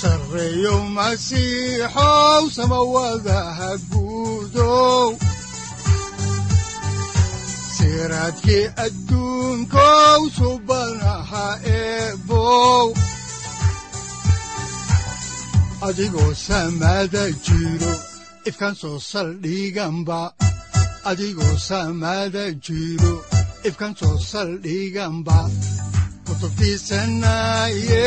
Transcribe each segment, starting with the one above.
sareyow masiixow samawadaha guudow siraadkii adigoo ifkan soo saldhiganba adigoo jiro ifkan soo saldhiganba kutubtiisanaye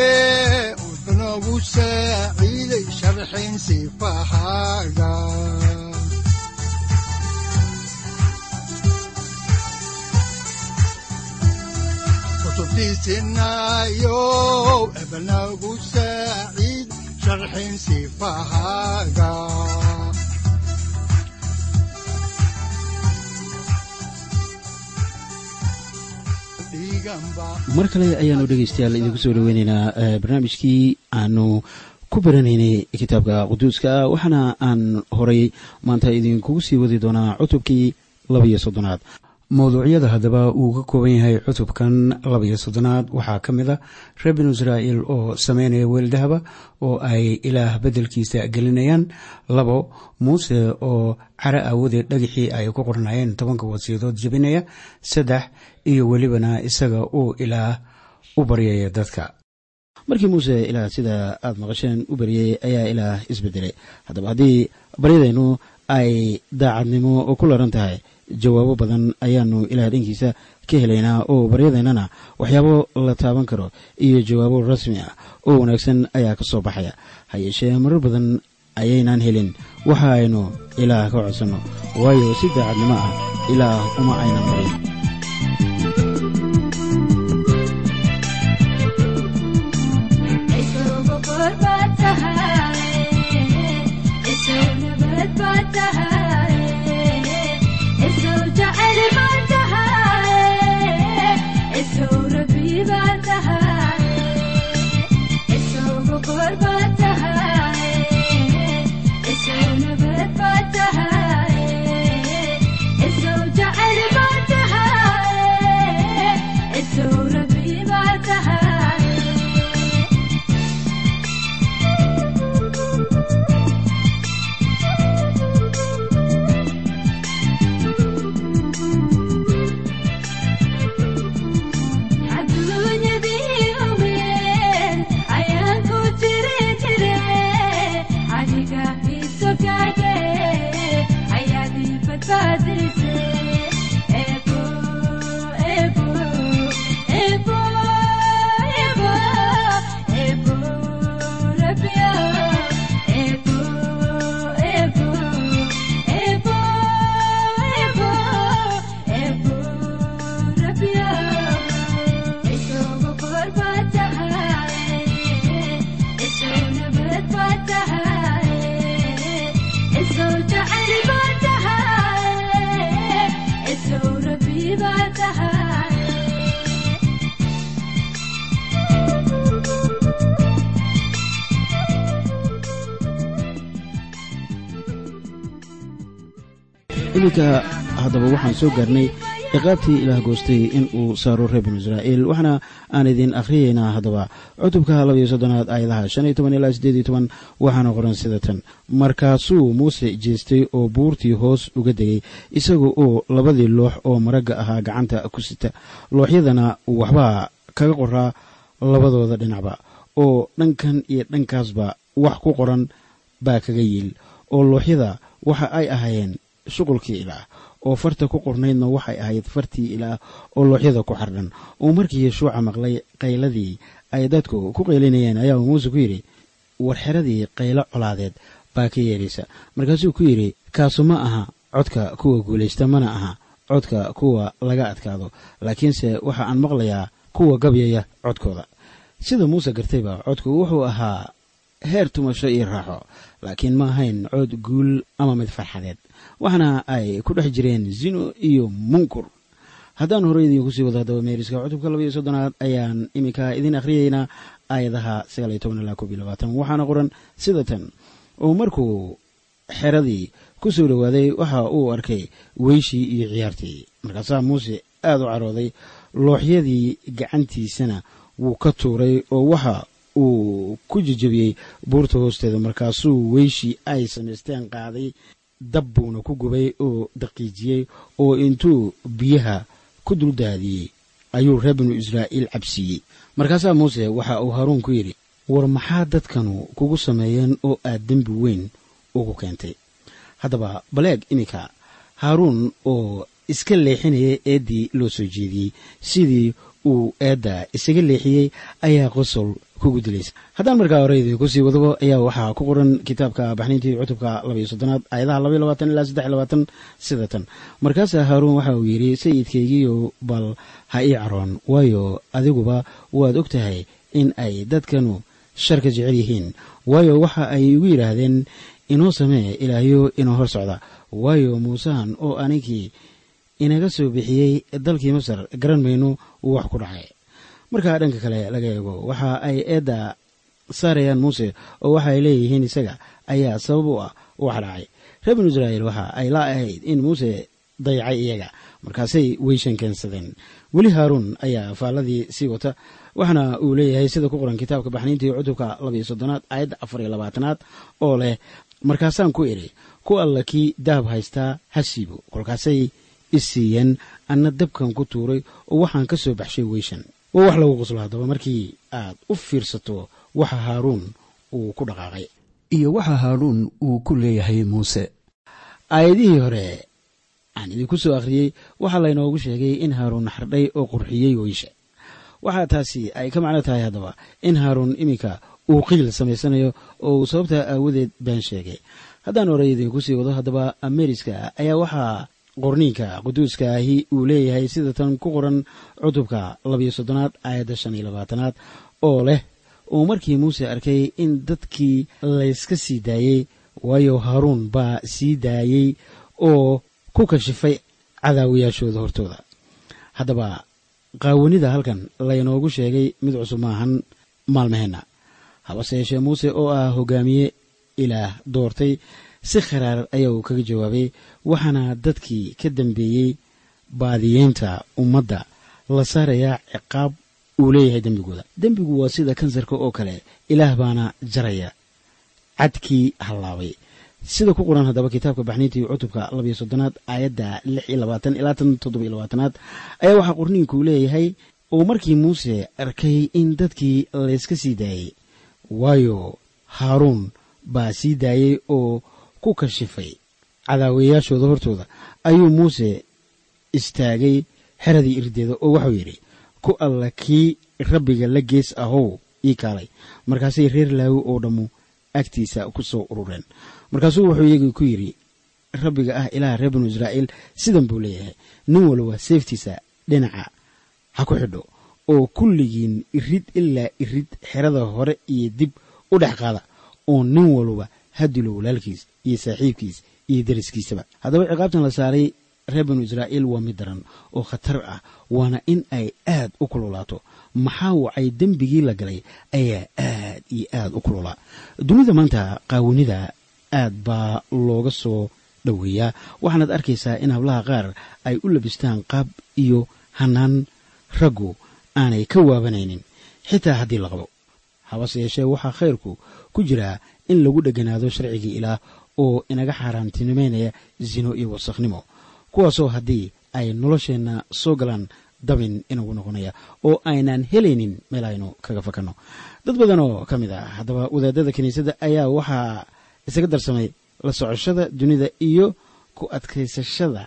wuxunogu saaciiday sharxin sifahaaga kutubtiisinayo ebnagu saaciid sharxin sifahaaga mar kale ayaanu dhegeystayaal idinku soo dhoweyneynaa barnaamijkii aanu ku baranaynay kitaabka quduuska waxaana aan horay maanta idinkugu sii wadi doonaa cutubkii labaiyo soddonaad mawduucyada haddaba uu ka kooban yahay cutubkan labaiyo soddonaad. Waxaa ka mid a reer binu israa'iil oo sameynaya weeldahaba oo ay ilaah beddelkiisa gelinayaan. Labo muuse oo cara aawadeed dhagixii ay ku qornayeen tobanka wasiyadood jebinaya. Saddex iyo welibana isaga uu ilaah u baryaya dadka. Markii muuse ilaah sida aad maqasheen u baryay ayaa ilaah isbedelay haddaba haddii baryadeennu ay daacadnimo ku laran tahay jawaabo badan ayaanu ilaah dhankiisa ka helaynaa oo baryadeennana waxyaabo la taaban karo iyo jawaabo rasmi ah oo wanaagsan ayaa ka soo baxaya. Ha yeeshee marar badan ayaynaan helin. Waxa aynu ilaah ka codsanno. Waayo si daacadnimo ah ilaah uma aynan marin iminka haddaba waxaan soo gaarnay ciqaabtii ilaah goostay in uu saaro reer binu israa'iil waxaana aan idin akhriyeynaa haddaba cutubka labaiyo soddonaad aayadaha shan iyo toban ilaa siddeed iyo toban waxaana qoran sida tan. Markaasuu muuse jeestay oo buurtii hoos uga degay isaga oo labadii loox oo maragga ahaa gacanta ku sita. Looxyadana waxbaa kaga qoraa labadooda dhinacba oo dhankan iyo dhankaasba wax ku qoran baa kaga yiil oo looxyada waxa ay ahaayeen shuqulkii ilaah oo farta ku qornaydna waxay ahayd fartii ilaah oo looxyada ku xardhan oo markii yeshuuca maqlay qayladii ay dadku ku qaylinayeen ayaa uu muuse ku yidhi war xeradii qaylo colaadeed baa ka yeedhaysa markaasuu ku yidhi kaasu ma aha codka kuwa guulaysta mana aha codka kuwa laga adkaado laakiinse waxa aan maqlayaa kuwa gabyaya codkooda. Sida muuse gartayba codku wuxuu ahaa heer tumasho iyo raaxo laakiin ma ahayn cood guul ama mid farxadeed waxaana ay ku dhex jireen zino iyo munkur. Haddaan horey idiinku sii wado haddaba meeriska cutubka labaiyo soddonaad ayaan iminka idin akhriyeynaa aayadaha sagaal iyo toban ilaa koob iyo labaatan. Waxaana qoran sida tan. Oo markuu xeradii ku soo dhowaaday waxa uu arkay weyshii iyo ciyaartii. Markaasaa muuse aad u carooday looxyadii gacantiisana wuu ka tuuray oo waxa uu ku jejebiyey buurta hoosteeda. Markaasuu weyshii ay samaysteen qaaday dab buuna ku gubay oo daqiijiyey oo intuu biyaha ku duldaadiyey ayuu reer binu israa'iil cabsiiyey. Markaasaa muuse waxa uu haaruun ku yidhi war maxaa dadkanu kugu sameeyeen oo aad dembi weyn ugu keentay? Haddaba baleeg iminka haaruun oo iska leexinaya eeddii loo soo jeediyey sidii uu eedda isaga leexiyey ayaa qosol kugu haddaan markaa horeydi ku sii wadabo ayaa waxaa ku qoran kitaabka baxniintii cutubka labaiyo soddonaad aayadaha labaiyo labaatan ilaa saddex iyo labaatan sida markaasaa haaruun waxa uu yidhi sayidkaygiiyo bal ha ii caroon waayo adiguba waad og tahay in ay dadkanu sharka jecel yihiin. Waayo waxa ay igu yidhaahdeen inoo samee ilaahyo inoo hor socda. Waayo muusahan oo aninkii inaga soo bixiyey dalkii masar garan mayno uu wax ku dhacay markaa dhanka kale laga eego waxa ay eedda saarayaan muuse oo waxa ay leeyihiin isaga ayaa sabab u ah wax dhacay reer binu israa'iil waxa ay la ahayd in muuse dayacay iyaga markaasay weyshan keensadeen. Weli haaruun ayaa faalladii sii wata waxaana uu leeyahay sida ku qoran kitaabka baxniintii cutubka labaiyo soddonaad aayadda afar iyo labaatanaad oo leh markaasaan ku idhi ku alla kii daab haystaa ha siibo. Kolkaasay isiiyeen anna dabkan ku tuuray oo waxaan ka soo baxshay weyshan waa wax lagu qoslo haddaba markii aad u fiirsato waxa haaruun uu ku dhaqaaqay. Iyo waxa haaruun uu ku leeyahay muuse. Aayadihii hore aan idinku soo akhriyey waxaa laynoogu sheegay in haaruun xardhay oo qurxiyey weysha waxaa taasi ay ka macno tahay haddaba in haaruun iminka uu qiil samaysanayo oo uu sababtaa aawadeed been sheegay. Haddaan horey idinku sii wado haddaba ameriska ayaa waxaa qorniinka quduuska ahi uu leeyahay sida tan ku qoran cutubka labiyo soddonaad aayadda shan iyo labaatanaad oo leh uu markii muuse arkay in dadkii layska sii daayey waayo haaruun baa sii daayey oo ku kashifay cadaawayaashooda hortooda. Haddaba qaawanida halkan laynoogu sheegay mid cusub maahan maalmaheenna. Habase yeeshee muuse oo ah hogaamiye ilaah doortay si kharaar ayaa uu kaga jawaabay waxaana dadkii ka dambeeyey baadiyeynta ummadda la saarayaa ciqaab uu leeyahay dembigooda. Dembigu waa sida kansarka oo kale ilaah baana jaraya cadkii hallaabay. Sida ku qoran haddaba kitaabka baxniintii cutubka labiyo soddonaad aayadda lix iyo labaatan ilaa tan toddoba iyo labaatanaad ayaa waxaa qorniinkuu leeyahay oo markii muuse arkay in dadkii layska sii daayey waayo haaruun baa sii daayey oo ku kashifay cadaawayaashooda hortooda ayuu muuse istaagay xeradii irdeeda oo waxau yidhi ku alla kii rabbiga la gees ahow ii kaalay. Markaasay reer laawi oo dhammu agtiisa ku soo urureen. Markaasuu wuxuu iyagii ku yidhi rabbiga ah ilaah reer binu israa'iil sidan buu leeyahay. Nin walba seeftiisa dhinaca ha ku xidho oo kulligiin irid ilaa irid xerada hore iyo dib u dhex qaada oo nin walba ha dilo walaalkiis iyo saaxiibkiis iyo deriskiisaba haddaba ciqaabtan la saaray reer binu israa'iil waa mid daran oo khatar ah waana in ay aad u kululaato. Maxaa wacay dembigii la galay? Ayaa aad iyo aad u kululaa dunida maanta qaawanida aad baa looga soo dhoweeyaa. Waxaanaad arkaysaa in hablaha qaar ay u labistaan qaab iyo hanaan raggu aanay ka waabanaynin. Xitaa haddii la qabo. Habase yeeshee waxaa khayrku ku jiraa in lagu dheganaado sharcigii ilaah oo inaga xaaraantinimeynaya zino iyo wasakhnimo. Kuwaasoo haddii ay nolosheenna soo galaan dabin inagu noqonaya oo aynaan helaynin meel aynu kaga fakanno. Dad badan oo ka mid ah haddaba wadaadada kiniisadda ayaa waxaa isaga darsamay la socoshada dunida iyo ku adkaysashada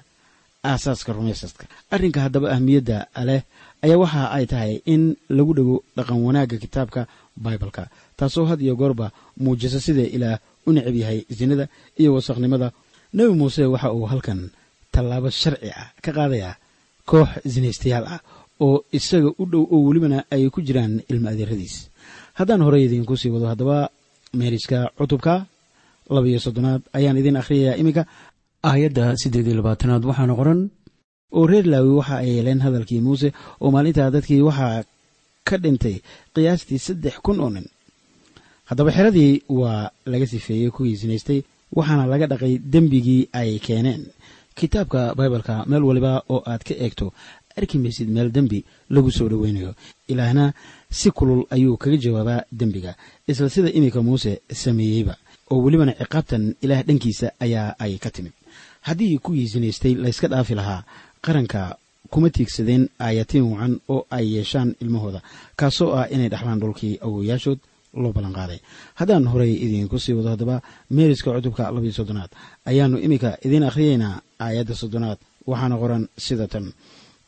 aasaaska rumaysaska arrinka haddaba ahmiyadda leh ayaa waxa ay tahay in lagu dhego dhaqan wanaagga kitaabka baibalka taasoo had iyo goorba muujisa sida ilaah u necab yahay sinada iyo wasakhnimada nebi muuse waxa uu halkan tallaabo sharci ah ka qaadayaa koox sinaystayaal ah oo isaga u dhow oo welibana ay ku jiraan ilmo adeeradiis. Haddaan horey idiinku sii wado haddaba meeriska cutubka labiyo soddonaad ayaan idiin akhriyayaa iminka aayadda siddeed iyo labaatanaad waxaana qoran oo reer laawi waxa ay yeeleen hadalkii muuse oo maalintaa dadkii waxaa ka dhintay qiyaastii saddex kun oo nin haddaba xeradii waa laga sifeeyey kuwii sinaystay waxaana laga dhaqay dembigii ay keeneen. Kitaabka baibalka meel waliba oo aad ka eegto arki maysid meel dembi lagu soo dhoweynayo ilaahna si kulul ayuu kaga jawaabaa dembiga isla sida iminka muuse sameeyeyba oo welibana ciqaabtan ilaah dhankiisa ayaa ay ka timid. Haddii kuwii sinaystay layska dhaafi lahaa qaranka kuma tiigsadeen aayatiin wacan oo ay yeeshaan ilmahooda kaasoo ah inay dhaxlaan dhulkii awowayaashood loo ballanqaaday haddaan horey idiinku sii wado haddaba meeriska cutubka labiyo soddonaad ayaannu iminka idiin akhriyeynaa aayadda soddonaad waxaana qoran sida tan.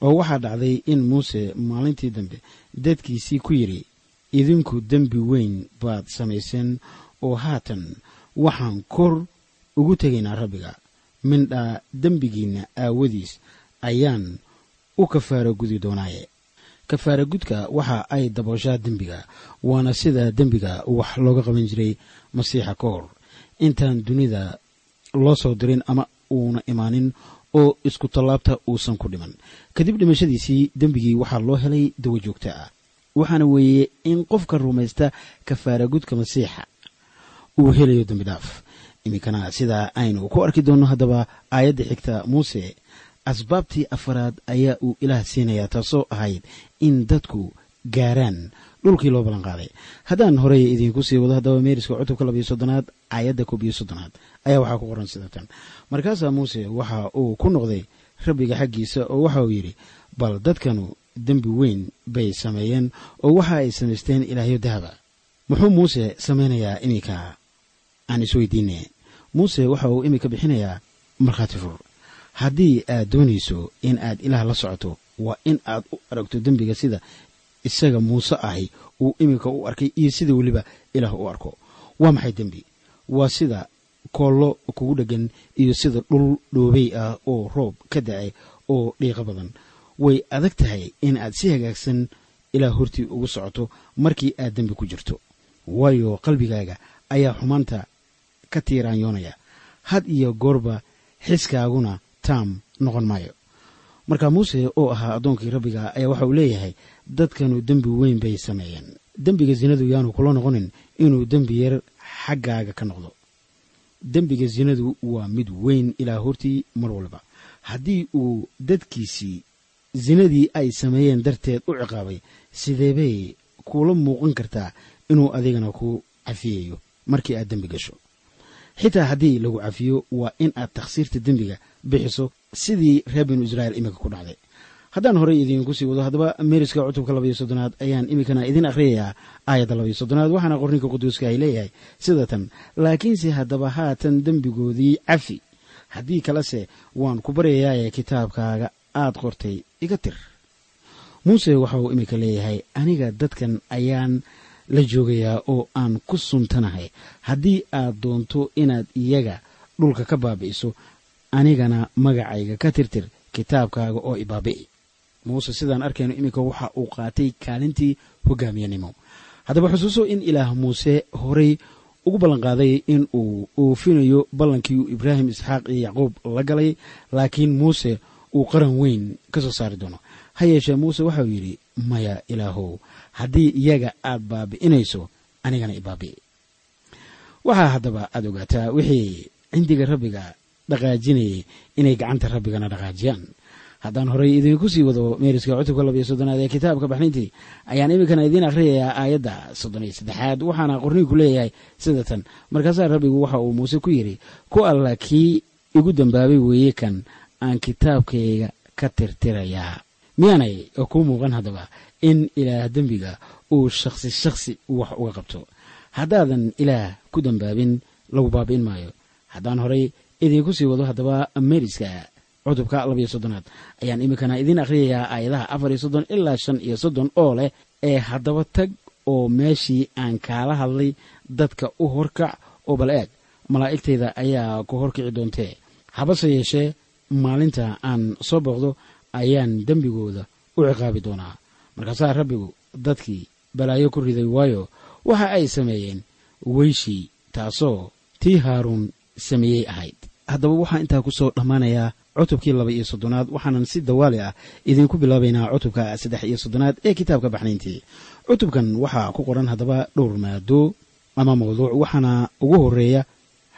Oo waxaa dhacday in muuse maalintii dambe dadkiisii ku yidhi idinku dembi weyn baad samayseen oo haatan waxaan kor ugu tegaynaa rabbiga. Mindhaa dembigiinna aawadiis ayaan u kafaara gudi doonaaye kafaara gudka waxa ay dabooshaa dembiga waana sida dembiga wax looga qaban jiray masiixa ka hor. Intaan dunida loo soo dirin ama uuna imaanin oo isku tallaabta uusan ku dhiman. Kadib dhimashadiisii dembigii waxaa loo helay dawa joogto ah waxaana weeye in qofka rumaysta kafaara gudka masiixa uu helayo dembi dhaaf. Iminkana sidaa aynu ku arki doonno haddaba aayadda xigta muuse asbaabtii afaraad ayaa uu ilaah siinayaa taasoo ahayd in dadku gaaraan dhulkii loo ballanqaaday haddaan horey idiinku sii wado haddaba meeriska cutubka labiyo soddonaad aayadda koob iyo soddonaad ayaa waxaa ku qoran sida tan. Markaasaa muuse waxa uu ku noqday rabbiga xaggiisa oo waxa uu yidhi bal dadkanu dembi weyn bay sameeyeen oo waxa ay samaysteen ilaahyo dahaba. Muxuu muuse samaynayaa iminka? Aan isweydiine muuse waxa uu iminka bixinayaa markhaati fur haddii aad doonayso in aad ilaah la socoto waa in aad u aragto dembiga sida isaga muuse ahi uu iminka u arkay iyo sida weliba ilaah u arko. Waa maxay dembi? Waa sida koollo kugu dheggan iyo sida dhul dhoobey ah oo roob ka da'ay oo dhiiqo badan. Way adag tahay in aad si hagaagsan ilaah hortii ugu socoto markii aad dembi ku jirto. Waayo qalbigaaga ayaa xumaanta ka tiiraanyoonaya. Had iyo goorba xiskaaguna taam noqon maayo. Marka muuse oo ahaa addoonkii rabbiga ayaa waxa uu leeyahay dadkanu dembi weyn bay sameeyeen. Dembiga sinadu yaanu kula noqonin inuu dembi yar xaggaaga ka noqdo. Dembiga sinadu waa mid weyn ilaa hortii mar walba. Haddii uu dadkiisii sinadii ay sameeyeen darteed u ciqaabay sideebay kuula muuqan kartaa inuu adigana ku cafiyayo markii aad dembi gasho xitaa haddii lagu cafiyo waa in aad takhsiirta dembiga bixiso sidii reer binu israa'iil iminka ku dhacday. Haddaan horey idiinku sii wado haddaba meeriska cutubka labayo soddonaad ayaan iminkana idin akhriyayaa aayadda labayo soddonaad waxaana qorninka quduuska ay leeyahay sida tan laakiinse haddaba haatan dembigoodii cafi haddii kalese waan ku baryayaaye kitaabkaaga aad qortay iga tir. Muuse waxa uu iminka leeyahay aniga dadkan ayaan la joogayaa oo aan ku suntanahay. Haddii aad doonto inaad iyaga dhulka ka baabi'iso anigana magacayga ka tirtir kitaabkaaga oo ibaabi'i muuse sidaan arkayno iminka waxa uu qaatay kaalintii hogaamiyanimo. Haddaba xusuuso in ilaah muuse horey ugu ballanqaaday in uu oofinayo ballankii uu ibraahim isxaaq iyo yacquub la galay laakiin muuse uu qaran weyn ka soo saari doono. Ha yeeshee muuse waxauu yidhi maya ilaahow haddii iyaga aad baabi'inayso anigana ibaabi'i waxaa haddaba aad ogaataa wixii cindiga rabbiga dhaqaajinayay inay gacanta rabbigana dhaqaajiyaan. Haddaan horey idiinku sii wado meeriska cutubka labiyo soddonaad ee kitaabka baxnintii ayaan iminkana idiin akhriyayaa aayadda soddon iyo saddexaad waxaana qorniinku leeyahay sida tan. Markaasaa rabbigu waxa uu muuse ku yidhi ku alla kii igu dambaabay weeye kan aan kitaabkayga ka tirtirayaa miyaanay kuu muuqan haddaba in ilaah dembiga uu shakhsi shakhsi wax uga qabto. Haddaadan ilaah ku dambaabin lagu baabi'in maayo. Haddaan horey idiinku sii wado haddaba meeriska cutubka labayo soddonaad. Ayaan iminkana idiin akhriyayaa aayadaha afar iyo soddon ilaa shan iyo soddon oo leh ee haddaba tag oo meeshii aan kaala hadlay dadka u horkac oo bal eeg. Malaa'igtayda ayaa ku horkici doontee. Habase yeeshee maalinta aan soo booqdo ayaan dembigooda u ciqaabi doonaa. Markaasaa rabbigu dadkii balaayo ku riday waayo waxa ay sameeyeen weyshii taasoo tii haaruun sameeyey ahayd. Haddaba waxaa intaa ku soo dhammaanayaa cutubkii laba iyo soddonaad waxaanan si dawaali ah idiinku bilaabaynaa cutubka saddex iyo soddonaad ee kitaabka baxnayntii. Cutubkan waxaa ku qoran haddaba dhowr maado ama mawduuc waxaana ugu horreeya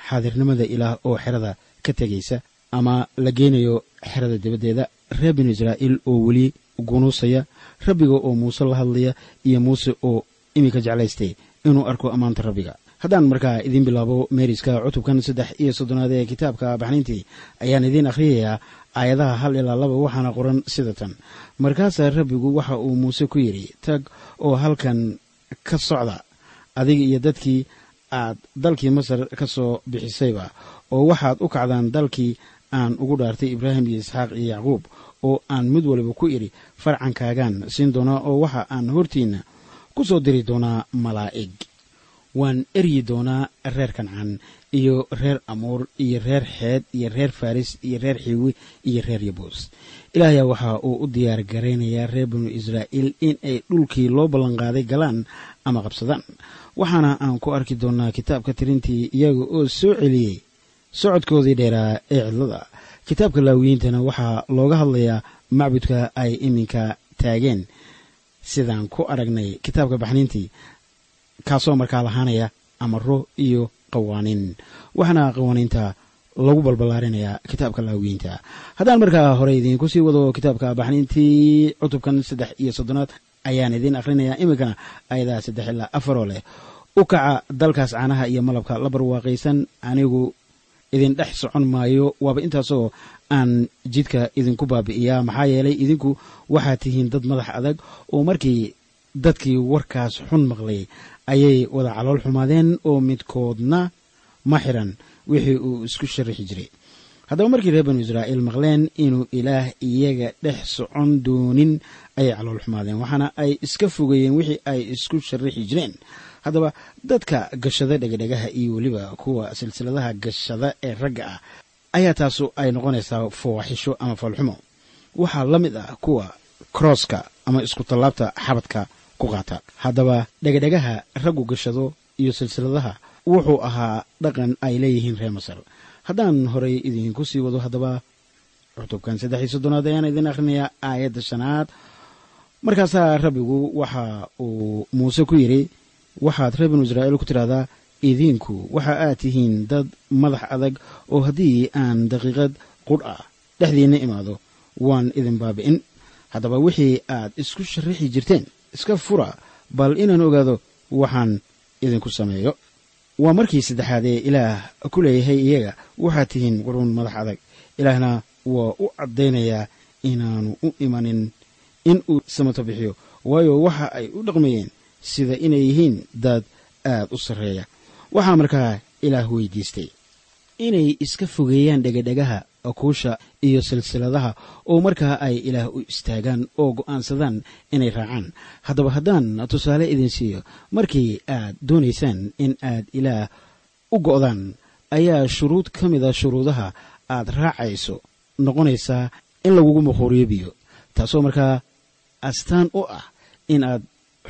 xaadirnimada ilaah oo xerada ka tegaysa ama la geynayo xerada dibaddeeda reer binu israa'iil oo weli gunuusaya rabbiga oo muuse la hadlaya iyo muuse oo iminka jeclaystay inuu arko ammaanta rabbiga. Haddaan markaa idiin bilaabo meeriska cutubkan saddex iyo soddonaad ee kitaabka baxnayntii ayaan idiin akhriyayaa aayadaha hal ilaa laba waxaana qoran sida tan. Markaasaa rabbigu waxa uu muuse ku yidhi tag oo halkan ka socda adiga iyo dadkii aad dalkii masar ka soo bixisayba oo waxaad u kacdaan dalkii aan ugu dhaartay ibraahim iyo isxaaq iyo yacquub oo aan mid waliba ku idhi farcankaagaan siin doonaa oo waxa aan hortiinna ku soo diri doonaa malaa'ig. Waan eryi doonaa reer kancaan iyo reer amuur iyo reer xeed iyo reer faris iyo reer xiiwi iyo reer yabuus ilaahayaa waxa uu u diyaar garaynayaa reer binu israa'iil in ay dhulkii loo ballanqaaday galaan ama qabsadaan. Waxaana aan ku arki doonnaa kitaabka tirintii iyaga oo soo celiyey socodkoodii dheeraa ee cidlada kitaabka laawiyiintana waxaa looga hadlayaa macbudka ay iminka taageen. Sidaan ku aragnay kitaabka baxniintii kaasoo markaa lahaanaya amaro iyo qawaaniin waxaana qawaaniinta lagu balballaarinayaa kitaabka laawiyiinta haddaan markaa hore idiinku sii wado kitaabka baxniintii cutubkan saddex iyo soddonaad ayaan idiin akhrinayaa iminkana ayadaa saddex ilaa afaroo leh. U kaca dalkaas caanaha iyo malabka la barwaaqaysan anigu idin dhex socon maayo. Waaba intaasoo aan jidka idinku baabi'iyaa. Maxaa yeelay idinku waxaad tihiin dad madax adag oo markii dadkii warkaas xun maqlay ayay wada calool xumaadeen oo midkoodna ma xiran wixii uu isku sharaxi jiray. Haddaba markii reer banu israa'iil maqleen inuu ilaah iyaga dhex socon doonin ayay calool xumaadeen. Waxaana ay iska fogeeyeen wixii ay isku sharaxi jireen haddaba dadka gashada dhegadhegaha iyo weliba kuwa silsiladaha gashada ee ragga ah ayaa taasu ay noqonaysaa fooxisho ama falxumo. Waxaa la mid ah kuwa krooska ama isku tallaabta xabadka ku qaata. Haddaba dhegadhegaha raggu gashado iyo silsiladaha wuxuu ahaa dhaqan ay leeyihiin reer masar. Haddaan horey idinku sii wado haddaba cutubkan saddex iyo soddonaad ayaan idin akhrinayaa aayadda shanaad. Markaasaa rabbigu waxa uu muuse ku yidhi waxaad reer binu israa'iil ku tidhahdaa idinku waxa aad tihiin dad madax adag oo haddii aan daqiiqad qudh ah dhexdiinna imaado waan idin baabi'in. Haddaba wixii aad isku sharaxi jirteen iska fura bal inaan ogaado waxaan idinku sameeyo. Waa markii saddexaad ee ilaah ku leeyahay iyaga waxaad tihiin quruun madax adag. Ilaahna waa u caddaynayaa inaanu u imanin in uu samato bixiyo waayo waxa ay u dhaqmayeen sida inay yihiin dad aad u sarreeya. Waxaa markaa ilaah weydiistay inay iska fogeeyaan dhegadhegaha kuusha iyo silsiladaha oo markaa ay ilaah u istaagaan oo go'aansadaan inay raacaan. Haddaba haddaan tusaale idin siiyo markii aad doonaysaan in aad ilaah u go'daan ayaa shuruud ka mida shuruudaha aad raacayso noqonaysaa in lagugu muquuriyo biyo taasoo markaa astaan u ah in aad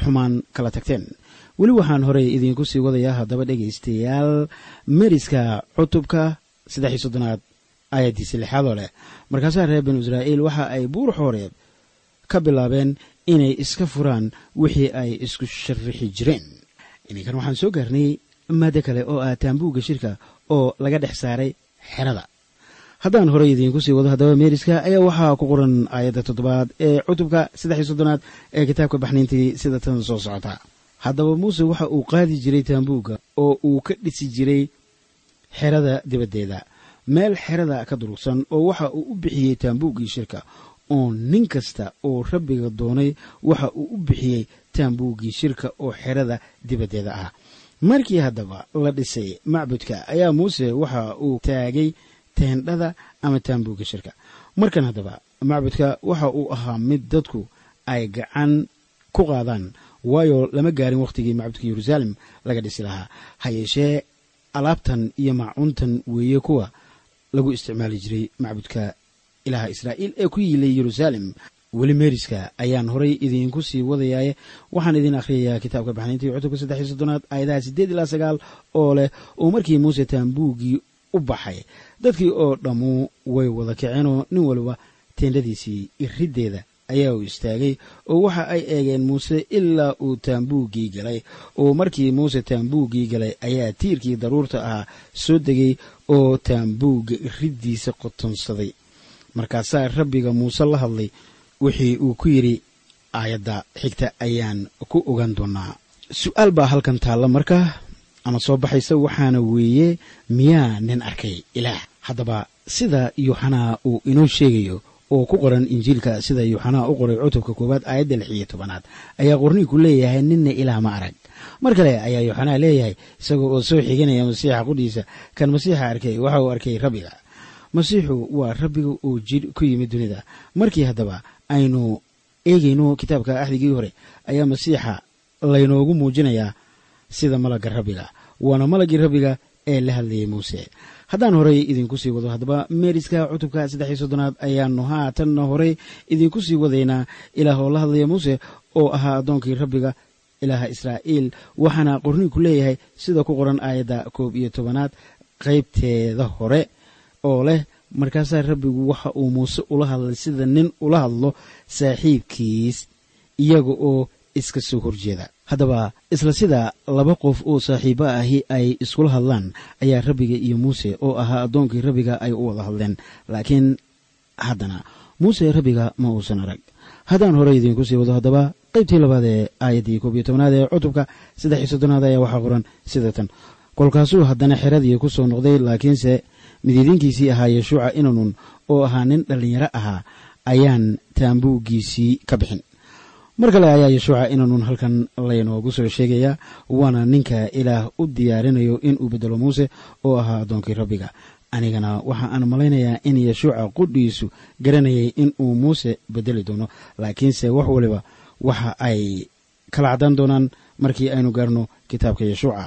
xumaan kala tagteen. Weli waxaan horey idiinku sii wadayaa haddaba dhegaystayaal meriska cutubka saddex iyo soddonaad aayaddiisa lixaadoo leh. Markaasaa reer binu israa'iil waxa ay buur xooreed ka bilaabeen inay iska furaan wixii ay isku sharrixi jireen. Ininkan waxaan soo gaarnay maaddo kale oo ah taambuugga shirka oo laga dhex saaray xerada haddaan horey idiinku sii wado haddaba meeriska ayaa waxaa ku qoran aayadda toddobaad ee cutubka saddex iyo soddonaad ee kitaabka baxniintii sida tan soo socota. Haddaba muuse waxa uu qaadi jiray taambuugga oo uu ka dhisi jiray xerada dibaddeeda meel xerada ka durugsan oo waxa uu u bixiyey taambuuggii shirka. Oo nin kasta oo rabbiga doonay waxa uu u bixiyey taambuuggii shirka oo xerada dibaddeeda ah. Markii haddaba la dhisay macbudka ayaa muuse waxa uu taagay teendhada ama taambuugga shirka. Markan haddaba macbudka waxa uu ahaa mid dadku ay gacan ku qaadaan waayo lama gaarin wakhtigii macbudka yeruusaalem laga dhisi lahaa. Ha yeeshee alaabtan iyo maacuuntan weeye kuwa lagu isticmaali jiray macbudka ilaaha israa'iil ee ku yiilay yeruusaalem weli meeriska ayaan horay idiinku sii wadayaaye. Waxaan idin akhriyayaa kitaabka baxnayntii cutubka saddex iyo soddonaad aayadaha siddeed ilaa sagaal oo leh oo markii muuse taambuuggii u baxay dadkii oo dhammu way wada kaceenoo nin waliba teendhadiisii iriddeeda ayaa uu istaagay oo waxa ay eegeen muuse ilaa uu taambuuggii galay. Oo markii muuse taambuuggii galay ayaa tiirkii daruurta ahaa soo degay oo taambuugga iriddiisa qotonsaday. Markaasaa rabbiga muuse la hadlay wixii uu ku yidhi aayadda xigta ayaan ku ogaan doonaa su'aal baa halkan taalla marka ama soo baxaysa waxaana weeye miyaa nin arkay ilaah. Haddaba sida yuuxanaa uu inoo sheegayo oo ku qoran injiilka sida yuuxanaa u qoray cutubka koowaad aayadda lix iyo tobanaad ayaa qorniinku leeyahay ninna ilaah ma arag. Mar kale ayaa yuuxanaa leeyahay isagoo oo soo xiganaya masiixa qudhiisa kan masiixa arkay waxa uu arkay rabbiga. Masiixu waa rabbiga uu jidh ku yimid dunida. Markii haddaba aynu eegayno kitaabka axdigii hore ayaa masiixa laynoogu muujinayaa sida malagga rabbiga waana malaggii rabbiga ee la hadlayay muuse. Haddaan horey idinku sii wado haddaba meeriska cutubka saddex iyo soddonaad ayaanu haatanna horey idinku sii wadaynaa ilaah oo la hadlaya muuse oo ahaa addoonkii rabbiga ilaaha israa'iil waxaana qorniinku leeyahay sida ku qoran aayadda koob iyo tobanaad qaybteeda hore oo leh markaasaa rabbigu waxa uu muuse ula hadlay sida nin ula hadlo saaxiibkiis iyaga oo iska soo horjeeda haddaba isla sida laba qof oo saaxiibo ahi ay iskula hadlaan ayaa rabbiga iyo muuse oo ahaa addoonkii rabbiga ay u wada hadleen. Laakiin haddana muuse rabbiga ma uusan arag. Haddaan horey idiinku sii wado haddaba qaybtii labaad ee aayaddii koob iyo tobnaad ee cutubka saddex iyo soddonaad ayaa waxaa qoran sida tan. Kolkaasuu haddana xeradii ku soo noqday laakiinse midiidinkiisii ahaa yeshuuca inanun oo ahaa nin dhallinyaro ahaa ayaan taambuuggiisii ka bixin mar kale ayaa yeshuuca inanun halkan laynoogu soo sheegayaa waana ninka ilaah u diyaarinayo inuu beddelo muuse oo ahaa addoonkii rabbiga. Anigana waxa aan malaynayaa in yeshuuca qudhiisu garanayay inuu muuse beddeli doono laakiinse wax waliba waxa ay kala caddaan doonaan markii aynu gaarno kitaabka yeshuuca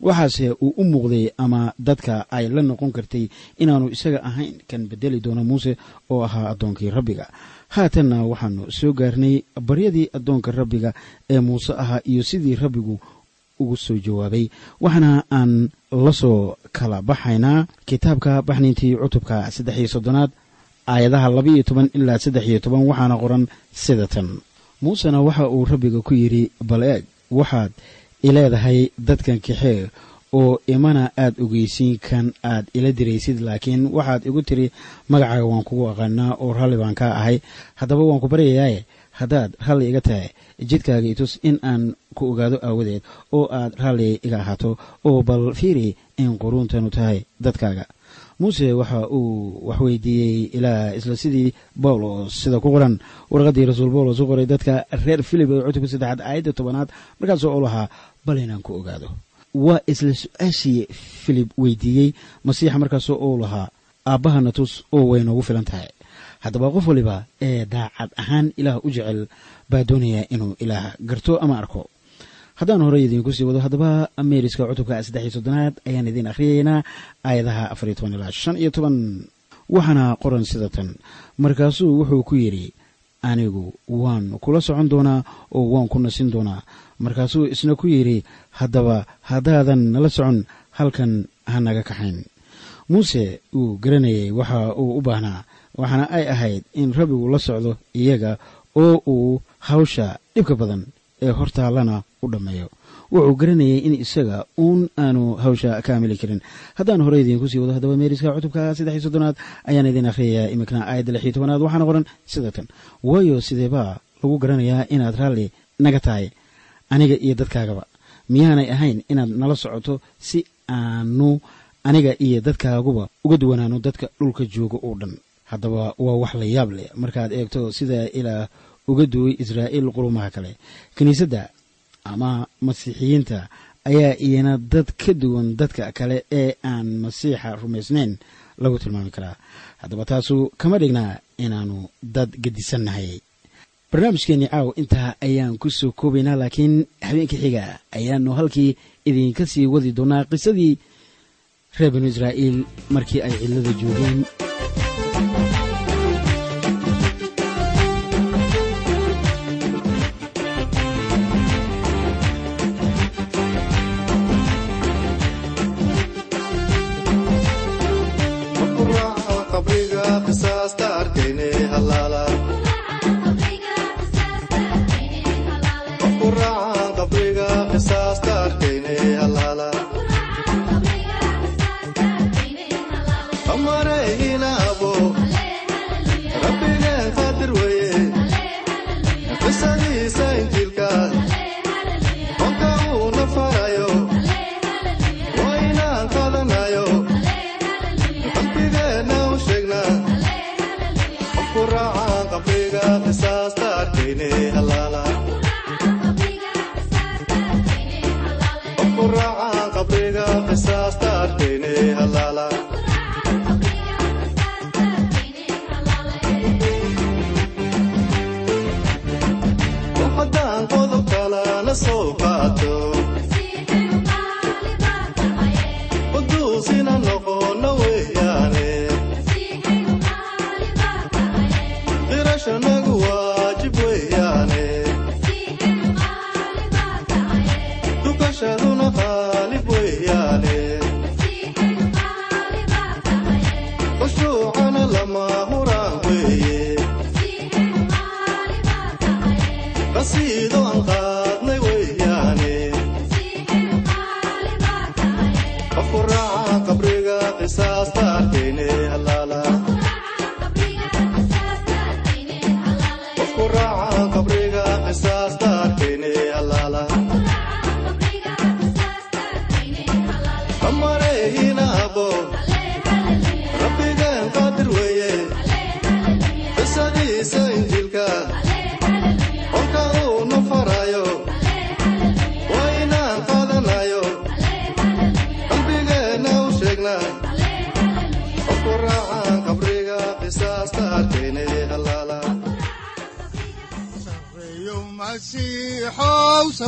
waxaase uu u muuqday ama dadka ay la noqon kartay inaanu isaga ahayn kan beddeli doono muuse oo ahaa addoonkii rabbiga haatanna waxaanu soo gaarnay baryadii addoonka rabbiga ee muuse ahaa iyo sidii rabbigu ugu soo jawaabay waxaana aan la soo kala baxaynaa kitaabka baxniintii cutubka saddex iyo soddonaad aayadaha laba iyo toban ilaa saddex iyo toban waxaana qoran sida tan. Muusena waxa uu rabbiga ku yidhi bal eeg waxaad ileedahay dadkan kaxee oo imana aad ogeysiin kan aad ila diraysid laakiin waxaad igu tiri magacaaga waan kugu aqaanaa oo ralli baan kaa ahay. Haddaba waan ku baryayaaye haddaad ralli iga tahay jidkaaga itus in aan ku ogaado aawadeed oo aad ralli iga ahaato oo bal fiiri in quruuntanu tahay dadkaaga. Muuse waxa uu waxweydiiyey ilaa isla sidii bawlos sida ku qoran warqaddii rasuul bawlos u qoray dadka reer filib ee cutubka saddexaad aayadda tobanaad markaasoo u lahaa bal inaan ku ogaado waa isla su'aashii filib weydiiyey masiixa markaasoo uu lahaa aabbahana tus oo way noogu filan tahay. Haddaba qof waliba ee daacad ahaan ilaah u jecel baa doonaya inuu ilaah garto ama arko. Haddaan horey idiinku sii wado haddaba meeriska cutubka saddex iyo soddonaad ayaan idiin akhriyaynaa aayadaha afariyo toban ilaa shan iyo toban. Waxaana qoran sida tan markaasuu wuxuu ku yidhi anigu waan kula socon doonaa oo waan ku nasin doonaa. Markaasuu isna ku yidhi haddaba haddaadan nala socon halkan ha naga kaxayn. Muuse uu garanayay waxa uu u baahnaa waxaana ay ahayd in rabbigu la socdo iyaga oo uu hawsha dhibka badan ee hortaallana u dhammeeyo wuxuu garanayay in isaga uun aanu hawsha ka amili karin. Haddaan horey idiinku sii wado haddaba meeriska cutubka saddex iyo soddonaad ayaan idiin akhriyayaa iminkana aayadda iyo tobanaad. Waxaana qoran sida tan. Waayo sideebaa lagu garanayaa inaad raalli naga tahay? Aniga iyo dadkaagaba. Miyaanay ahayn inaad nala socoto si aanu aniga iyo dadkaaguba uga duwanaano dadka dhulka jooga oo dhan. Haddaba waa wax la yaab leh. Markaad eegto sida ilaah uga duway israa'iil qulumaha kale. Kiniisadda ama masiixiyiinta ayaa iyana dad ka duwan dadka kale ee aan masiixa rumaysnayn lagu tilmaami karaa. Haddaba taasu kama dhignaa inaannu dad gedisannahay. Barnaamijkeenni caaw intaa ayaan ku soo koobaynaa laakiin habeenka xiga ayaanu halkii idinka sii wadi doonaa qisadii reer banu israa'iil markii ay cidlada joogeen soo